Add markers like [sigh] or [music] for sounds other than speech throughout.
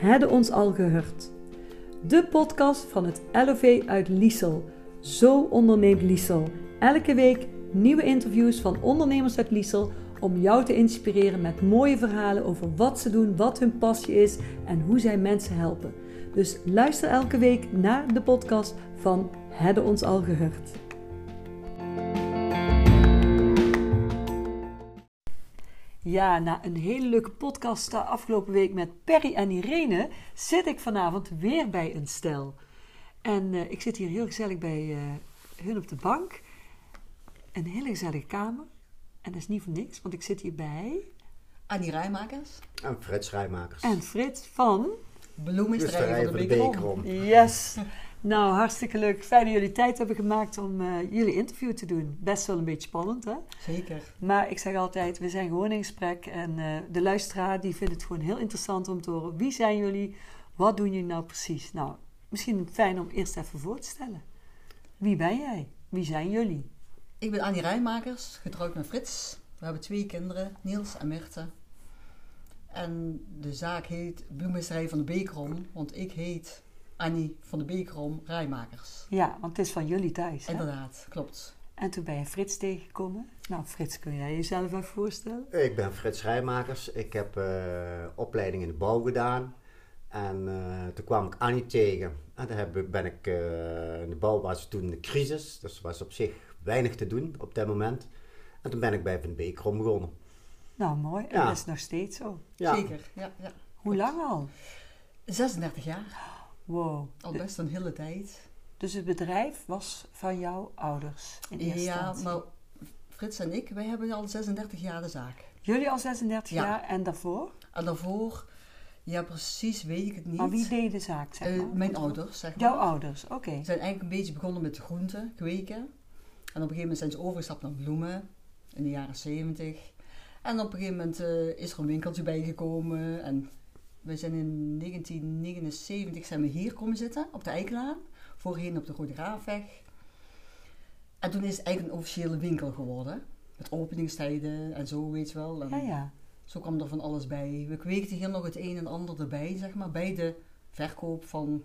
Hadden ons al gehoord. De podcast van het LOV uit Liesel. Zo onderneemt Liesel. Elke week nieuwe interviews van ondernemers uit Liesel om jou te inspireren met mooie verhalen over wat ze doen, wat hun passie is en hoe zij mensen helpen. Dus luister elke week naar de podcast van Hadden ons al gehoord. Ja, na een hele leuke podcast de afgelopen week met Perry en Irene zit ik vanavond weer bij een stel. En uh, ik zit hier heel gezellig bij uh, hun op de bank. Een hele gezellige kamer. En dat is niet voor niks, want ik zit hier bij... Annie Rijmakers. En Frits Rijmakers. En Frits van... Bloemensterij van de Bekerom. Yes. Nou, hartstikke leuk. Fijn dat jullie tijd hebben gemaakt om uh, jullie interview te doen. Best wel een beetje spannend, hè? Zeker. Maar ik zeg altijd, we zijn gewoon in gesprek. En uh, de luisteraar die vindt het gewoon heel interessant om te horen. Wie zijn jullie? Wat doen jullie nou precies? Nou, misschien fijn om eerst even voor te stellen. Wie ben jij? Wie zijn jullie? Ik ben Annie Rijmakers, getrouwd met Frits. We hebben twee kinderen, Niels en Mirte. En de zaak heet Bloemensterij van de Bekerom, want ik heet Annie van de Bekerom Rijmakers. Ja, want het is van jullie thuis. Hè? Inderdaad, klopt. En toen ben je Frits tegengekomen. Nou, Frits, kun jij jezelf even voorstellen? Ik ben Frits Rijmakers. Ik heb uh, opleiding in de bouw gedaan. En uh, toen kwam ik Annie tegen. En toen heb, ben ik, uh, in de bouw was toen de crisis. Dus was op zich weinig te doen op dat moment. En toen ben ik bij Van Bekerom begonnen. Nou, mooi. En ja. dat is nog steeds zo. Ja. Zeker, ja. ja. Hoe lang al? 36 jaar. Wow. Al best een hele tijd. Dus het bedrijf was van jouw ouders in eerste Ja, instantie? maar Frits en ik, wij hebben al 36 jaar de zaak. Jullie al 36 Ja. jaar en daarvoor? En daarvoor, ja precies weet ik het niet. Maar wie deed de zaak, zeg Eh, maar? mijn ouders, zeg maar. Jouw ouders, oké. Ze zijn eigenlijk een beetje begonnen met groenten kweken. En op een gegeven moment zijn ze overgestapt naar bloemen in de jaren 70. En op een gegeven moment eh, is er een winkeltje bijgekomen. En we zijn in 1979 zijn we hier komen zitten, op de Eikelaan. Voorheen op de Rode Graafweg. En toen is het eigenlijk een officiële winkel geworden. Met openingstijden en zo, weet je wel. En Ja, ja. Zo kwam er van alles bij. We kweekten hier nog het een en ander erbij, zeg maar. Bij de verkoop van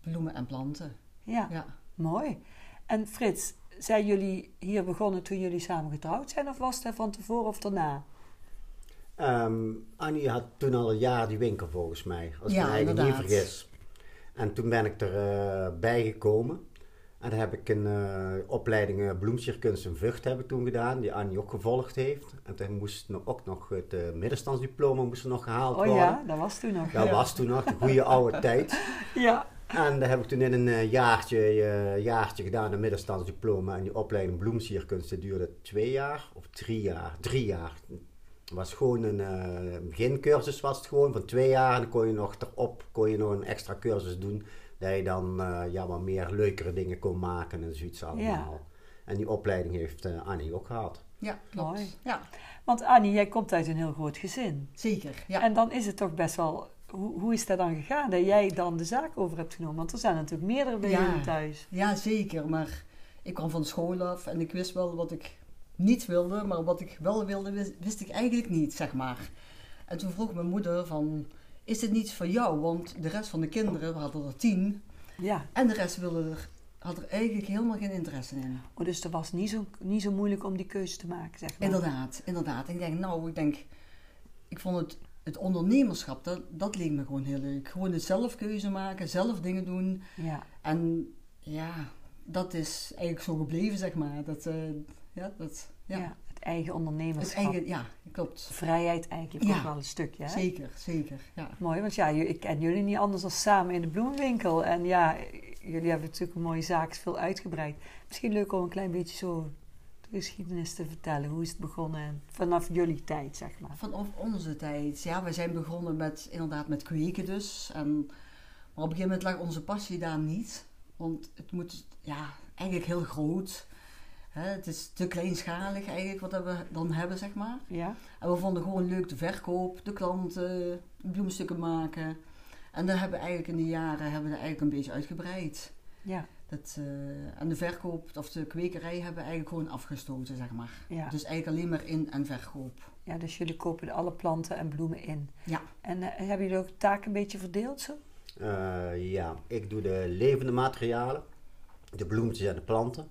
bloemen en planten. Ja, Ja. mooi. En Frits, zijn jullie hier begonnen toen jullie samen getrouwd zijn? Of was het van tevoren of daarna? Um, Annie had toen al een jaar die winkel volgens mij. Als ik me eigenlijk niet vergis. En toen ben ik erbij bij gekomen. En dan heb ik een eh, opleiding uh, bloemsierkunst en vucht heb ik toen gedaan. Die Annie ook gevolgd heeft. En toen moest ook nog het uh, middenstandsdiploma moest nog gehaald Oh worden. ja, dat was toen nog. Dat ja. was toen nog de goede oude [laughs] tijd. Ja, En dat heb ik toen in een eh, jaartje, eh, jaartje gedaan, een middenstandsdiploma. En die opleiding bloemsierkunst die duurde twee jaar of drie jaar. Drie jaar. Het was gewoon een eh, begincursus was het gewoon van twee jaar. En dan kon je nog erop kon je nog een extra cursus doen. Dat je dan eh, ja, wat meer leukere dingen kon maken en zoiets allemaal. En die opleiding heeft eh, Annie ook gehad. Ja, klopt. Mooi. Ja, want Annie, jij komt uit een heel groot gezin. zeker. Ja. En dan is het toch best wel... Hoe, hoe is dat dan gegaan dat jij dan de zaak over hebt genomen? Want er zijn natuurlijk meerdere bij Ja. jullie thuis. ja, zeker. Maar ik kwam van school af en ik wist wel wat ik niet wilde. Maar wat ik wel wilde, wist, wist ik eigenlijk niet, zeg maar. En toen vroeg mijn moeder van... Is dit niet voor jou? Want de rest van de kinderen, we hadden er tien... Ja, En de rest wilde er, had er eigenlijk helemaal geen interesse in. oh, dus het was niet zo, niet zo moeilijk om die keuze te maken, zeg maar. Inderdaad, inderdaad. Ik denk, nou, ik denk, ik vond het, het ondernemerschap, dat, dat leek me gewoon heel leuk. Gewoon het zelf keuze maken, zelf dingen doen. Ja, En ja, dat is eigenlijk zo gebleven, zeg maar. Dat, eh, ja, dat, ja. ja. het eigen Het ondernemerschap. eigen, ja, klopt. Vrijheid eigenlijk Ja. ook wel een stukje, hè? Zeker, zeker, ja. Mooi, want ja, ik ken jullie niet anders dan samen in de bloemenwinkel. En ja, jullie hebben natuurlijk een mooie zaak, veel uitgebreid. Misschien leuk om een klein beetje zo de geschiedenis te vertellen. Hoe is het begonnen en vanaf jullie tijd, zeg maar. Vanaf onze tijd, ja, we zijn begonnen met, inderdaad met kweken dus. En, maar op een gegeven moment lag onze passie daar niet. Want het moet, ja, eigenlijk heel groot. Hè, het is te kleinschalig eigenlijk wat we dan hebben, zeg maar. Ja? En we vonden gewoon leuk de verkoop, de klanten, bloemstukken maken. En daar hebben we eigenlijk in de jaren hebben we eigenlijk een beetje uitgebreid. Ja. Dat, eh, en de verkoop, of de kwekerij hebben eigenlijk gewoon afgestoten, zeg maar. Ja. Dus eigenlijk alleen maar in- en verkoop. ja, dus jullie kopen alle planten en bloemen in. Ja. En eh, hebben jullie ook de taak een beetje verdeeld zo? Eh, ja, ik doe de levende materialen, de bloemetjes en de planten.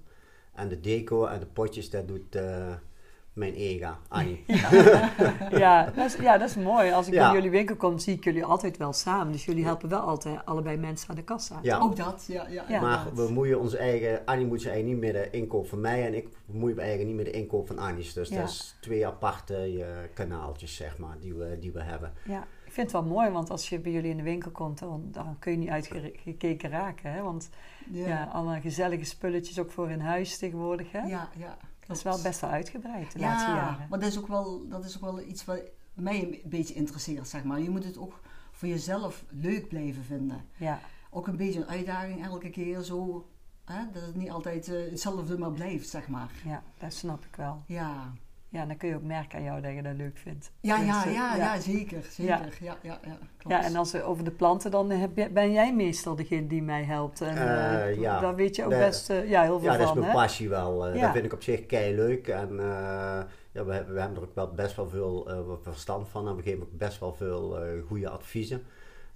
En de deco en de potjes, dat doet eh, mijn ega, Annie. [laughs] ja, dat is, ja, dat is mooi. Als ik Ja. in jullie winkel kom, zie ik jullie altijd wel samen. Dus jullie helpen wel altijd allebei mensen aan de kassa. Ja. Ook dat, ja. ja, Ja. Maar we moeien onze eigen, Annie moet zijn eigen niet met de inkoop van mij en ik bemoei me eigenlijk niet met de inkoop van Annie's. Dus Ja. dat is twee aparte eh, kanaaltjes, zeg maar, die we, die we hebben. Ja, ik vind het wel mooi, want als je bij jullie in de winkel komt, dan, dan kun je niet uitgekeken raken. Hè? Want ja. ja. allemaal gezellige spulletjes ook voor in huis tegenwoordig. Hè? ja, ja. Dat is wel best wel uitgebreid de ja, laatste jaren. maar dat is, ook wel, dat is ook wel iets wat mij een beetje interesseert, zeg maar. Je moet het ook voor jezelf leuk blijven vinden. Ja, Ook een beetje een uitdaging elke keer zo. Hè, dat het niet altijd eh, hetzelfde maar blijft, zeg maar. ja, dat snap ik wel. Ja, Ja, dan kun je ook merken aan jou dat je dat leuk vindt. ja, Dus, ja, eh, ja, ja, zeker. zeker. Ja, ja, ja, klopt. Ja, en als we over de planten, dan heb je- ben jij meestal degene die mij helpt. En, eh, Eh, ja. Daar weet je ook De- best ja, heel veel Ja, dat is mijn hè? passie wel. Eh, Ja. Dat vind ik op zich kei leuk. En eh, ja, we, hebben- we hebben er ook wel best wel veel eh, verstand van. En we geven ook best wel veel eh, goede adviezen.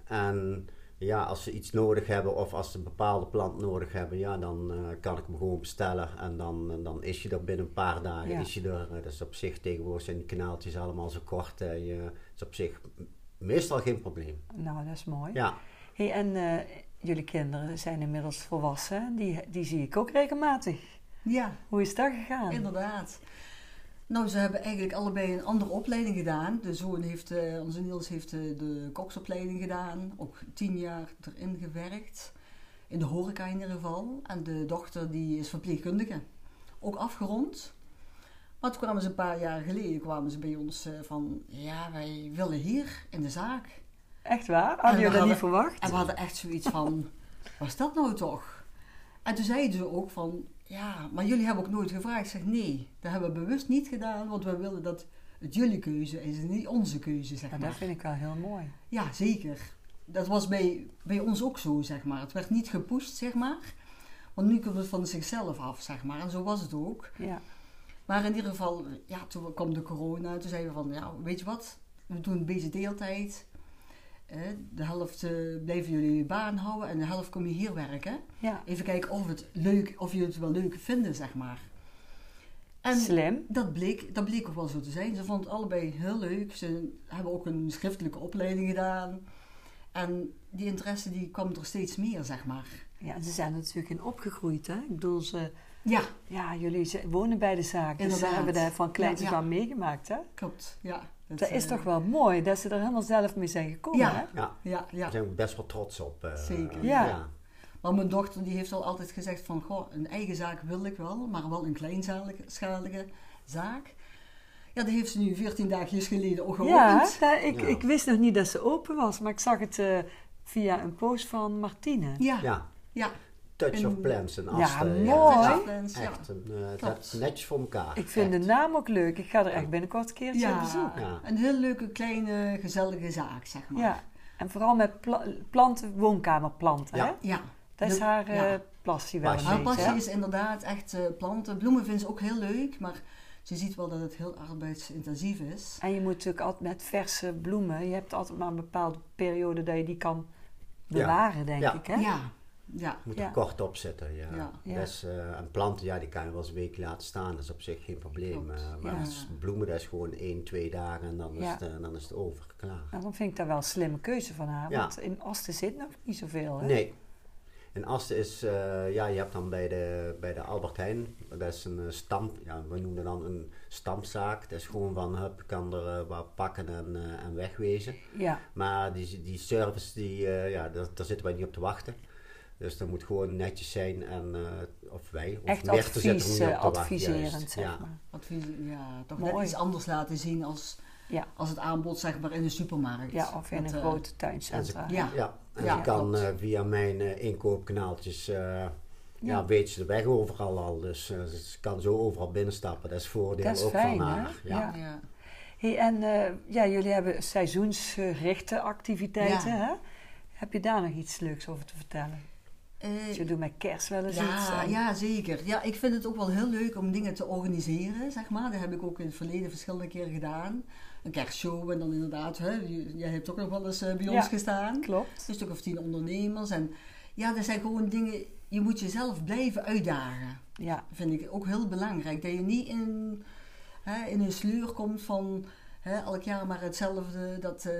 En ja, als ze iets nodig hebben of als ze een bepaalde plant nodig hebben, ja, dan eh, kan ik hem gewoon bestellen. En dan, en dan is je er binnen een paar dagen. Ja. Is je er. Eh, Dat is op zich tegenwoordig zijn die kanaaltjes allemaal zo kort. eh, je, is op zich meestal geen probleem. Nou, dat is mooi. Ja. Hey, en eh, jullie kinderen zijn inmiddels volwassen. Die, die zie ik ook regelmatig. ja, Hoe is dat gegaan? inderdaad. Nou, ze hebben eigenlijk allebei een andere opleiding gedaan. De zoon heeft, eh, onze Niels heeft eh, de koksopleiding gedaan. Ook tien jaar erin gewerkt. In de horeca in ieder geval. En de dochter die is verpleegkundige. Ook afgerond. Maar toen kwamen ze een paar jaar geleden kwamen ze bij ons eh, van... Ja, wij willen hier in de zaak. Echt waar? En Hadden jullie dat niet verwacht? En we hadden echt zoiets van, wat is dat nou toch? En toen zeiden ze ook van, ja, maar jullie hebben ook nooit gevraagd. Ik zeg, nee, dat hebben we bewust niet gedaan, want we willen dat het jullie keuze is en niet onze keuze, zeg Ja, maar. dat vind ik wel heel mooi. Ja, zeker. Dat was bij, bij ons ook zo, zeg maar. Het werd niet gepusht, zeg maar. Want nu komt het van zichzelf af, zeg maar. En zo was het ook. Ja, Maar in ieder geval, ja, toen kwam de corona. Toen zeiden we van, ja, weet je wat? We doen een beetje deeltijd. De helft eh, blijven jullie je baan houden en de helft kom je hier werken. ja. Even kijken of, het leuk, of jullie het wel leuk vinden, zeg maar. En slim. dat bleek, dat bleek ook wel zo te zijn. Ze vonden het allebei heel leuk. Ze hebben ook een schriftelijke opleiding gedaan. En die interesse die kwam er steeds meer, zeg maar. Ja, en ze zijn er natuurlijk in opgegroeid, hè? Ik bedoel, ze, Ja, ja, jullie wonen bij de zaak. Dus ze Inderdaad. hebben daar van kleins af ja. aan meegemaakt, hè? klopt. Ja, Dat is eh, toch wel mooi, dat ze er helemaal zelf mee zijn gekomen, Ja. hè? Ja, Ja, ja. daar zijn we best wel trots op. eh, Zeker. Ja. Maar mijn dochter die heeft al altijd gezegd van, goh, een eigen zaak wil ik wel, maar wel een kleinschalige zaak. Ja, dat heeft ze nu 14 dagjes geleden ook Ja, geopend. dat- ik, Ja. ik wist nog niet dat ze open was, maar ik zag het eh, via een post van Martine. Ja, ja. Ja, ja. Touch of Plants en Ja, Asten. mooi. Ja, ja. echt. Een, eh, dat is netjes voor elkaar. Ik vind Echt. de naam ook leuk. Ik ga er echt binnenkort een keertje op Ja, bezoek. Ja. een heel leuke, kleine, gezellige zaak, zeg maar. Ja, en vooral met pla- planten, woonkamerplanten, Ja. hè? ja. Dat is De- haar eh ja. passie wel een Haar passie is inderdaad echt eh, planten. Bloemen vindt ze ook heel leuk, maar ze ziet wel dat het heel arbeidsintensief is. En je moet natuurlijk altijd met verse bloemen, je hebt altijd maar een bepaalde periode dat je die kan bewaren, denk Ja. ik, hè? Ja, ja. Moet Ja. er kort op zitten. Ja. Ja. Ja. Dus, eh, en planten, ja, die kan je wel eens een week laten staan. Dat is op zich geen probleem. Eh, maar Ja. als bloemen, dat is gewoon één, twee dagen en dan, Ja. is, het, eh, dan is het over. Klaar. En dan vind ik dat wel een slimme keuze van haar, Ja. want in Asten zit nog niet zoveel, hè? Nee. En Asten is, eh, ja, je hebt dan bij de, bij de Albert Heijn, dat is een eh, stamp, ja, we noemen dan een stampzaak. Dat is gewoon van, hup, kan er eh, wat pakken en, eh, en wegwezen. Ja, Maar die, die service, die, eh, ja, daar, daar zitten wij niet op te wachten. Dus dat moet gewoon netjes zijn en, eh, of wij, of echt advies, niet eh, op te wachten. adviserend, zeg ja. maar. Advies, ja, toch Mooi. net iets anders laten zien als, Ja. als het aanbod zeg maar in de supermarkt. Ja, of in een eh, grote tuincentra. Ja. Ja, en Ja, ze kan eh, via mijn eh, inkoopkanaaltjes, eh, ja. Ja. weet ze de weg overal al. Dus eh, ze kan zo overal binnenstappen. Dat is voordeel Dat is ook fijn, van hè? haar. Ja. Ja. Ja. Hey, en eh, ja, jullie hebben seizoensgerichte activiteiten, Ja. hè? Heb je daar nog iets leuks over te vertellen? Eh, je doet met kerst wel eens iets. ja, en- ja, zeker. Ja, ik vind het ook wel heel leuk om dingen te organiseren, zeg maar. Dat heb ik ook in het verleden verschillende keren gedaan. Een kerstshow en dan inderdaad, hè, jij hebt ook nog wel eens eh, bij Ja. ons gestaan. Klopt. Een stuk of tien ondernemers. En ja, dat zijn gewoon dingen, je moet jezelf blijven uitdagen. Ja, vind ik ook heel belangrijk. Dat je niet in, hè, in een sleur komt van hè, elk jaar maar hetzelfde. Dat, eh,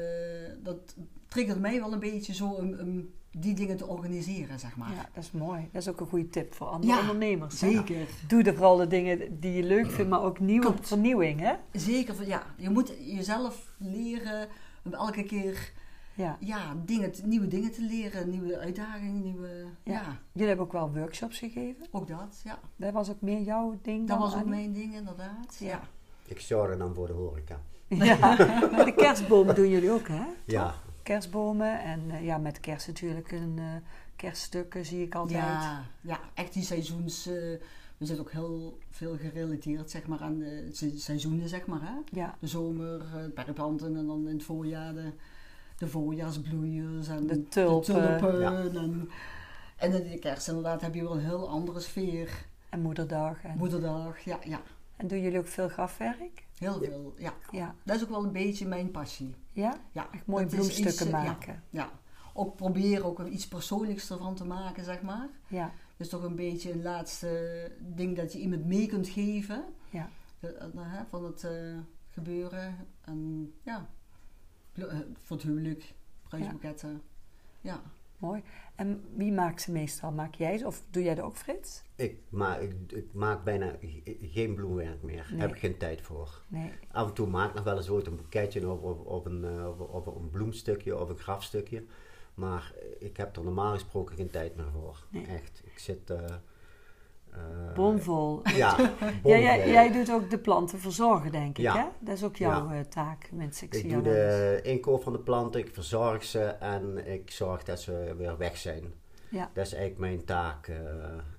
dat triggert mij wel een beetje zo om, om die dingen te organiseren, zeg maar. ja, dat is mooi. Dat is ook een goede tip voor andere Ja, ondernemers. hè? Zeker. Doe er vooral de dingen die je leuk vindt, maar ook nieuwe Klopt. vernieuwing, hè? Zeker, van- ja. Je moet jezelf leren om elke keer Ja. ja, dingen, nieuwe dingen te leren. Nieuwe uitdagingen, nieuwe... Ja. Ja, Jullie hebben ook wel workshops gegeven. ook dat, ja. Dat was ook meer jouw ding Dat dan was ook Annie? mijn ding, inderdaad. Ja. Ja. Ik zorg dan voor de horeca. [laughs] Ja, maar de kerstbomen doen jullie ook, hè? Ja, Kerstbomen en eh, ja, met kerst natuurlijk een eh, kerststukken zie ik altijd. Ja, ja, echt die seizoens. eh, we zitten ook heel veel gerelateerd zeg maar, aan de se- seizoenen, zeg maar. Hè? Ja, De zomer, perplanten en dan in het voorjaar de, de voorjaarsbloeiers en De tulpen. tulpen Ja. en, en in de kerst inderdaad heb je wel een heel andere sfeer. en moederdag. En, Moederdag, ja, ja, en doen jullie ook veel grafwerk? Heel veel. Ja. Ja. Dat is ook wel een beetje mijn passie. Ja? Ja, Echt mooie bloemstukken iets, ja, maken. Ja, ook proberen ook iets persoonlijks ervan te maken, zeg maar. Ja, Dus toch een beetje een laatste ding dat je iemand mee kunt geven. ja. eh, van het eh, gebeuren. En ja, eh, voor het huwelijk. Ja. Mooi. En wie maakt ze meestal? Maak jij ze of doe jij dat ook, Frits? ik, ik, ik maak bijna ge- geen bloemwerk meer. Daar Nee. heb ik geen tijd voor. Nee. Af en toe maak ik nog wel eens ooit een boeketje of, of, of een, eh, of, of een bloemstukje of een grafstukje. Maar ik heb er normaal gesproken geen tijd meer voor. Nee. Echt. Ik zit... eh, Bomvol. Ja, [laughs] jij, jij doet ook de planten verzorgen, denk ik, Ja. hè? Dat is ook jouw Ja. eh, taak, mensen. Ik, Ik doe de inkoop van de planten, ik verzorg ze en ik zorg dat ze weer weg zijn. Ja. Dat is eigenlijk mijn taak. eh.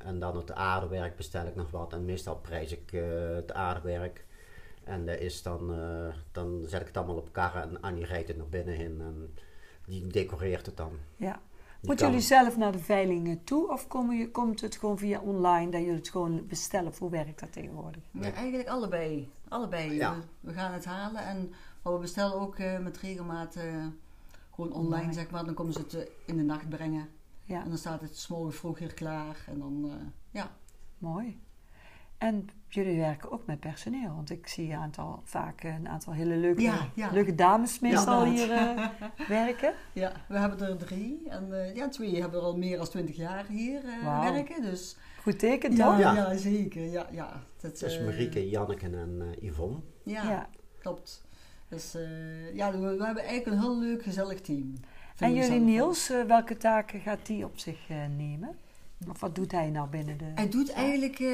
en dan het aardewerk bestel ik nog wat en meestal prijs ik eh, het aardewerk. En dat is dan, eh, dan zet ik het allemaal op karren en Annie rijdt het naar binnen in en die decoreert het dan. Ja. Moeten kan- jullie zelf naar de veilingen toe of komen je, komt het gewoon via online dat jullie het gewoon bestellen? Of Hoe werkt dat tegenwoordig? ja, eigenlijk allebei. Allebei. Ja. We, we gaan het halen. En, maar we bestellen ook eh, met regelmaat eh, gewoon online, Online. zeg maar. Dan komen ze het eh, in de nacht brengen. Ja, En dan staat het 's morgens vroeg hier klaar. En dan, eh, ja. mooi. En jullie werken ook met personeel, want ik zie een aantal, vaak een aantal hele leuke, Ja, ja. leuke dames meestal Ja. hier eh, [laughs] werken. Ja, we hebben er drie. En eh, ja, twee hebben er al meer dan twintig jaar hier eh, werken. Dus Goed teken, ja, toch? Ja. ja. zeker. Ja, ja. Dat, eh, Marieke, Janneke en eh, Yvonne. Ja, Ja. klopt. Dus eh, ja, we, we hebben eigenlijk een heel leuk, gezellig team. En jullie Niels, welke taken gaat die op zich eh, nemen? Of wat doet hij nou binnen de... Hij doet eigenlijk, eh,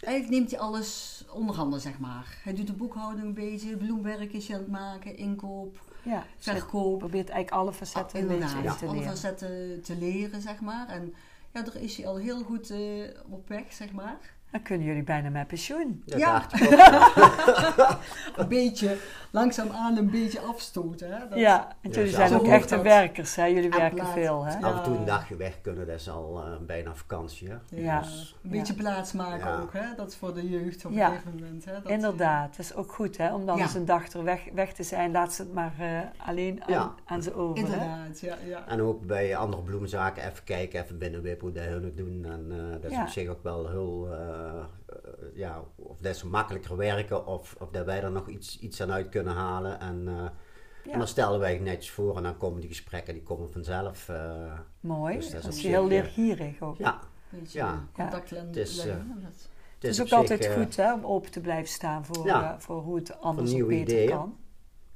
eigenlijk neemt hij alles onder handen, zeg maar. Hij doet de boekhouding een beetje, bloemwerk is hij aan het maken, inkoop, Ja, verkoop. probeert eigenlijk alle facetten Ah, een beetje te alle leren. facetten te leren, zeg maar. En ja, daar is hij al heel goed eh, op weg, zeg maar. Dan kunnen jullie bijna met pensioen. Dat Ja. dacht ik ook. [laughs] Een beetje, langzaamaan een beetje afstoten. Hè? Dat- ja, en Ja, jullie zijn ook echte dat. werkers, hè? Jullie En werken plaats. veel, hè? Ja. Af en toe een dagje weg kunnen, dat is al eh, bijna vakantie. Hè? Ja. Dus- Een beetje plaats maken Ja. ook, hè? Dat is voor de jeugd op Ja. een gegeven moment. Hè? Dat, Inderdaad, dat is ook goed, hè? Om dan Ja. eens een dag er weg, weg te zijn. Laat ze het maar eh, alleen aan, Ja. aan ze over, hè? Inderdaad, ja. ja. En ook bij andere bloemzaken even kijken, even binnenwippen hoe dat hun het doen. En eh, dat is Ja. op zich ook wel heel, eh, eh, ja, of dat ze makkelijker werken of, of dat wij er nog iets, iets aan uit kunnen halen. En, eh, Ja. en dan stellen wij netjes voor en dan komen die gesprekken, die komen vanzelf. eh, Mooi, Dus dat is dat heel eh, leergierig ook. ja, Beetje Ja. contact leggen. Het is, eh, het is ook altijd eh, goed hè, om open te blijven staan voor, Ja. eh, voor hoe het anders of nieuwe beter ideeën. kan.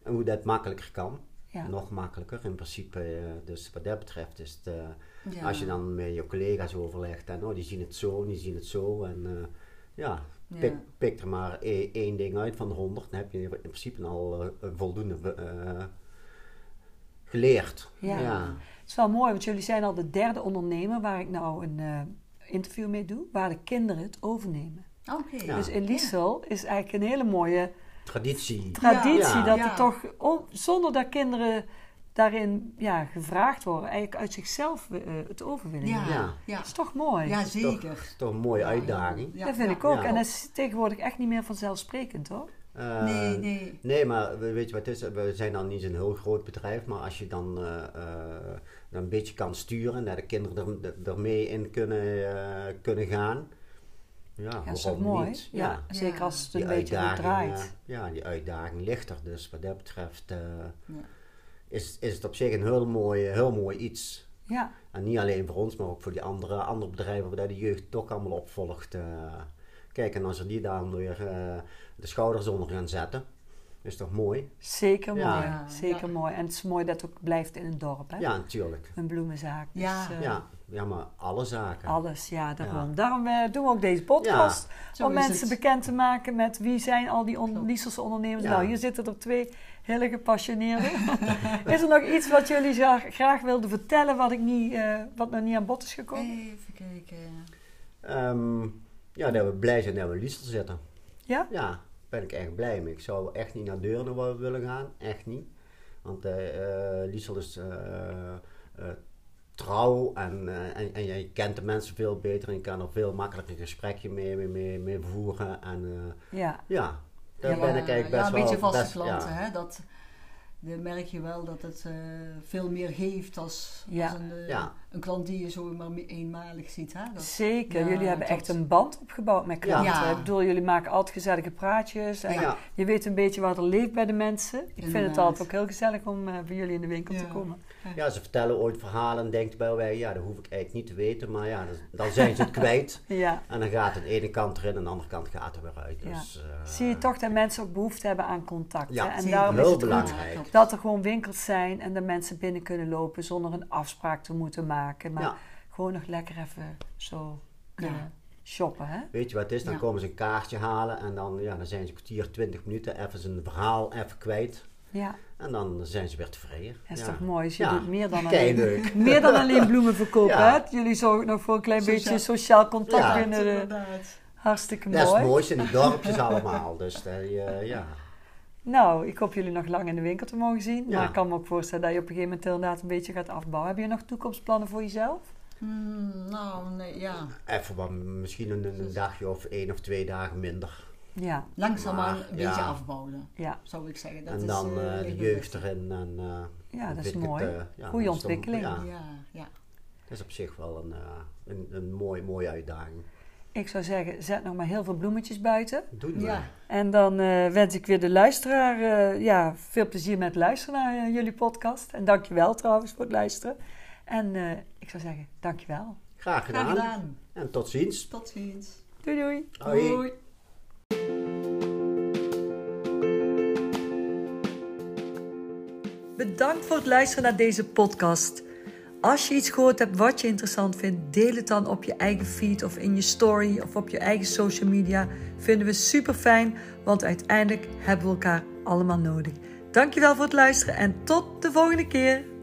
En hoe dat makkelijker kan. Ja. Nog makkelijker in principe. eh, dus wat dat betreft is het, eh, ja. als je dan met je collega's overlegt en oh, die zien het zo, die zien het zo. En eh, ja, Ja. Pik, pik er maar e- één ding uit van de honderd, dan heb je in principe al eh, voldoende eh, geleerd. Ja. ja. Het is wel mooi, want jullie zijn al de derde ondernemer waar ik nou een eh, interview mee doe, waar de kinderen het overnemen. Oké. Ja. Dus in Liesel is eigenlijk een hele mooie Traditie. traditie Ja. dat Ja. er toch, on- zonder dat kinderen daarin ja, gevraagd worden, eigenlijk uit zichzelf eh, het over willen Ja, nemen. Ja. ja. Dat is toch mooi? Ja, Toch, zeker. toch een mooie uitdaging. ja, dat vind ja. ik ook. Ja. En dat is tegenwoordig echt niet meer vanzelfsprekend, hoor. Eh, Nee, nee. Nee, maar we- weet je wat het is? We zijn dan niet zo'n heel groot bedrijf, maar als je dan eh, eh, een beetje kan sturen, dat de kinderen er, er- ermee in kunnen, eh, kunnen gaan. Ja, Ja, dat is waarom toch mooi? niet? Ja, zeker als het Die een beetje draait. ja, die uitdaging ligt er. Dus wat dat betreft eh, Ja. Is, is het op zich een heel mooi, heel mooi iets. Ja, En niet alleen voor ons, maar ook voor die andere, andere bedrijven waar de jeugd toch allemaal opvolgt. eh. kijk, en als er die dan weer eh, de schouders onder gaan zetten, is toch mooi? zeker mooi. Ja, zeker ja. mooi. En het is mooi dat het ook blijft in een dorp, hè? Ja, natuurlijk. Een bloemenzaak. Dus, Ja. eh, Ja, ja, maar alle zaken. Alles, ja, daarom. Ja. Daarom eh, doen we ook deze podcast. Om mensen het. bekend te maken met wie zijn al die on. Lieselse ondernemers. Ja. Nou, hier zitten er twee hele gepassioneerden. [laughs] is er nog iets wat jullie graag, graag wilden vertellen wat, ik niet, eh, wat nog niet aan bod is gekomen? Even kijken. Ehm, ja, dat we blij zijn dat we Liesel zitten. Ja? Ja, ben ik echt blij mee. Ik zou echt niet naar Deurne willen gaan, echt niet. Want eh eh, Liesel is eh, eh, trouw en, en, en je kent de mensen veel beter en je kan er veel makkelijker een gesprekje mee, mee, mee, mee voeren. En eh, Ja. ja, daar Ja, ben ik eigenlijk best ja, een wel... beetje vaste best- klanten, ja. hè. Dat, dan merk je wel dat het eh, veel meer geeft als, Ja. als een, Ja. Een klant die je zo maar me- eenmalig ziet. Hè. Dat, Zeker. Ja, jullie hebben echt een band opgebouwd met klanten. Ja. Ik bedoel, jullie maken altijd gezellige praatjes. En Ja. Je weet een beetje wat er leeft bij de mensen. Ik vind het altijd ook heel gezellig om eh, bij jullie in de winkel te komen. Ja, ze vertellen ooit verhalen en denkt bij wij, ja, dat hoef ik eigenlijk niet te weten, maar ja, dan, dan zijn ze het [laughs] kwijt. Ja. En dan gaat de ene kant erin en de andere kant gaat er weer uit. Ja. Dus, eh, Zie je toch dat mensen ook behoefte hebben aan contact. Ja, hè? En daarom is heel het goed belangrijk. dat er gewoon winkels zijn en dat mensen binnen kunnen lopen zonder een afspraak te moeten maken. Maar Ja. gewoon nog lekker even zo kunnen Ja. shoppen. Hè? Weet je wat het is? Dan Ja. komen ze een kaartje halen en dan, ja, dan zijn ze een kwartier, twintig minuten even zijn verhaal even kwijt. Ja, En dan zijn ze weer tevreden. dat is ja. toch mooi. Dus je Ja. doet meer dan, alleen, [laughs] meer dan alleen bloemen verkopen. Ja. Hè? Jullie zorgen nog voor een klein Sociaal- beetje sociaal contact Ja. binnen. De, Inderdaad. hartstikke Dat is mooi. het mooiste in die dorpjes [laughs] allemaal. Dus eh, ja. Nou, ik hoop jullie nog lang in de winkel te mogen zien. Ja. Maar ik kan me ook voorstellen dat je op een gegeven moment inderdaad een beetje gaat afbouwen. Heb je nog toekomstplannen voor jezelf? Hmm, nou, nee, ja. Even wat, misschien een, een dagje of één of twee dagen minder. Ja, Langzaamaan Maar, een ja. beetje afbouwen, ja. zou ik zeggen. Dat en dan eh, eh, de jeugd erin. En, eh, Ja, dan dat is mooi. Het, ja, Goeie dat is toch- ontwikkeling. Ja, Ja, ja. dat is op zich wel een, eh, een, een mooi, mooie uitdaging. Ik zou zeggen, zet nog maar heel veel bloemetjes buiten. Doen we. Ja. En dan eh, wens ik weer de luisteraar eh, ja, veel plezier met luisteren naar eh, jullie podcast. En dankjewel trouwens voor het luisteren. En eh, ik zou zeggen, dankjewel. Graag gedaan. Graag gedaan. En tot ziens. Tot ziens. Doei doei. Hoi. Doei. Bedankt voor het luisteren naar deze podcast. Als je iets gehoord hebt wat je interessant vindt, deel het dan op je eigen feed of in je story of op je eigen social media. Vinden we super fijn, want uiteindelijk hebben we elkaar allemaal nodig. Dankjewel voor het luisteren en tot de volgende keer.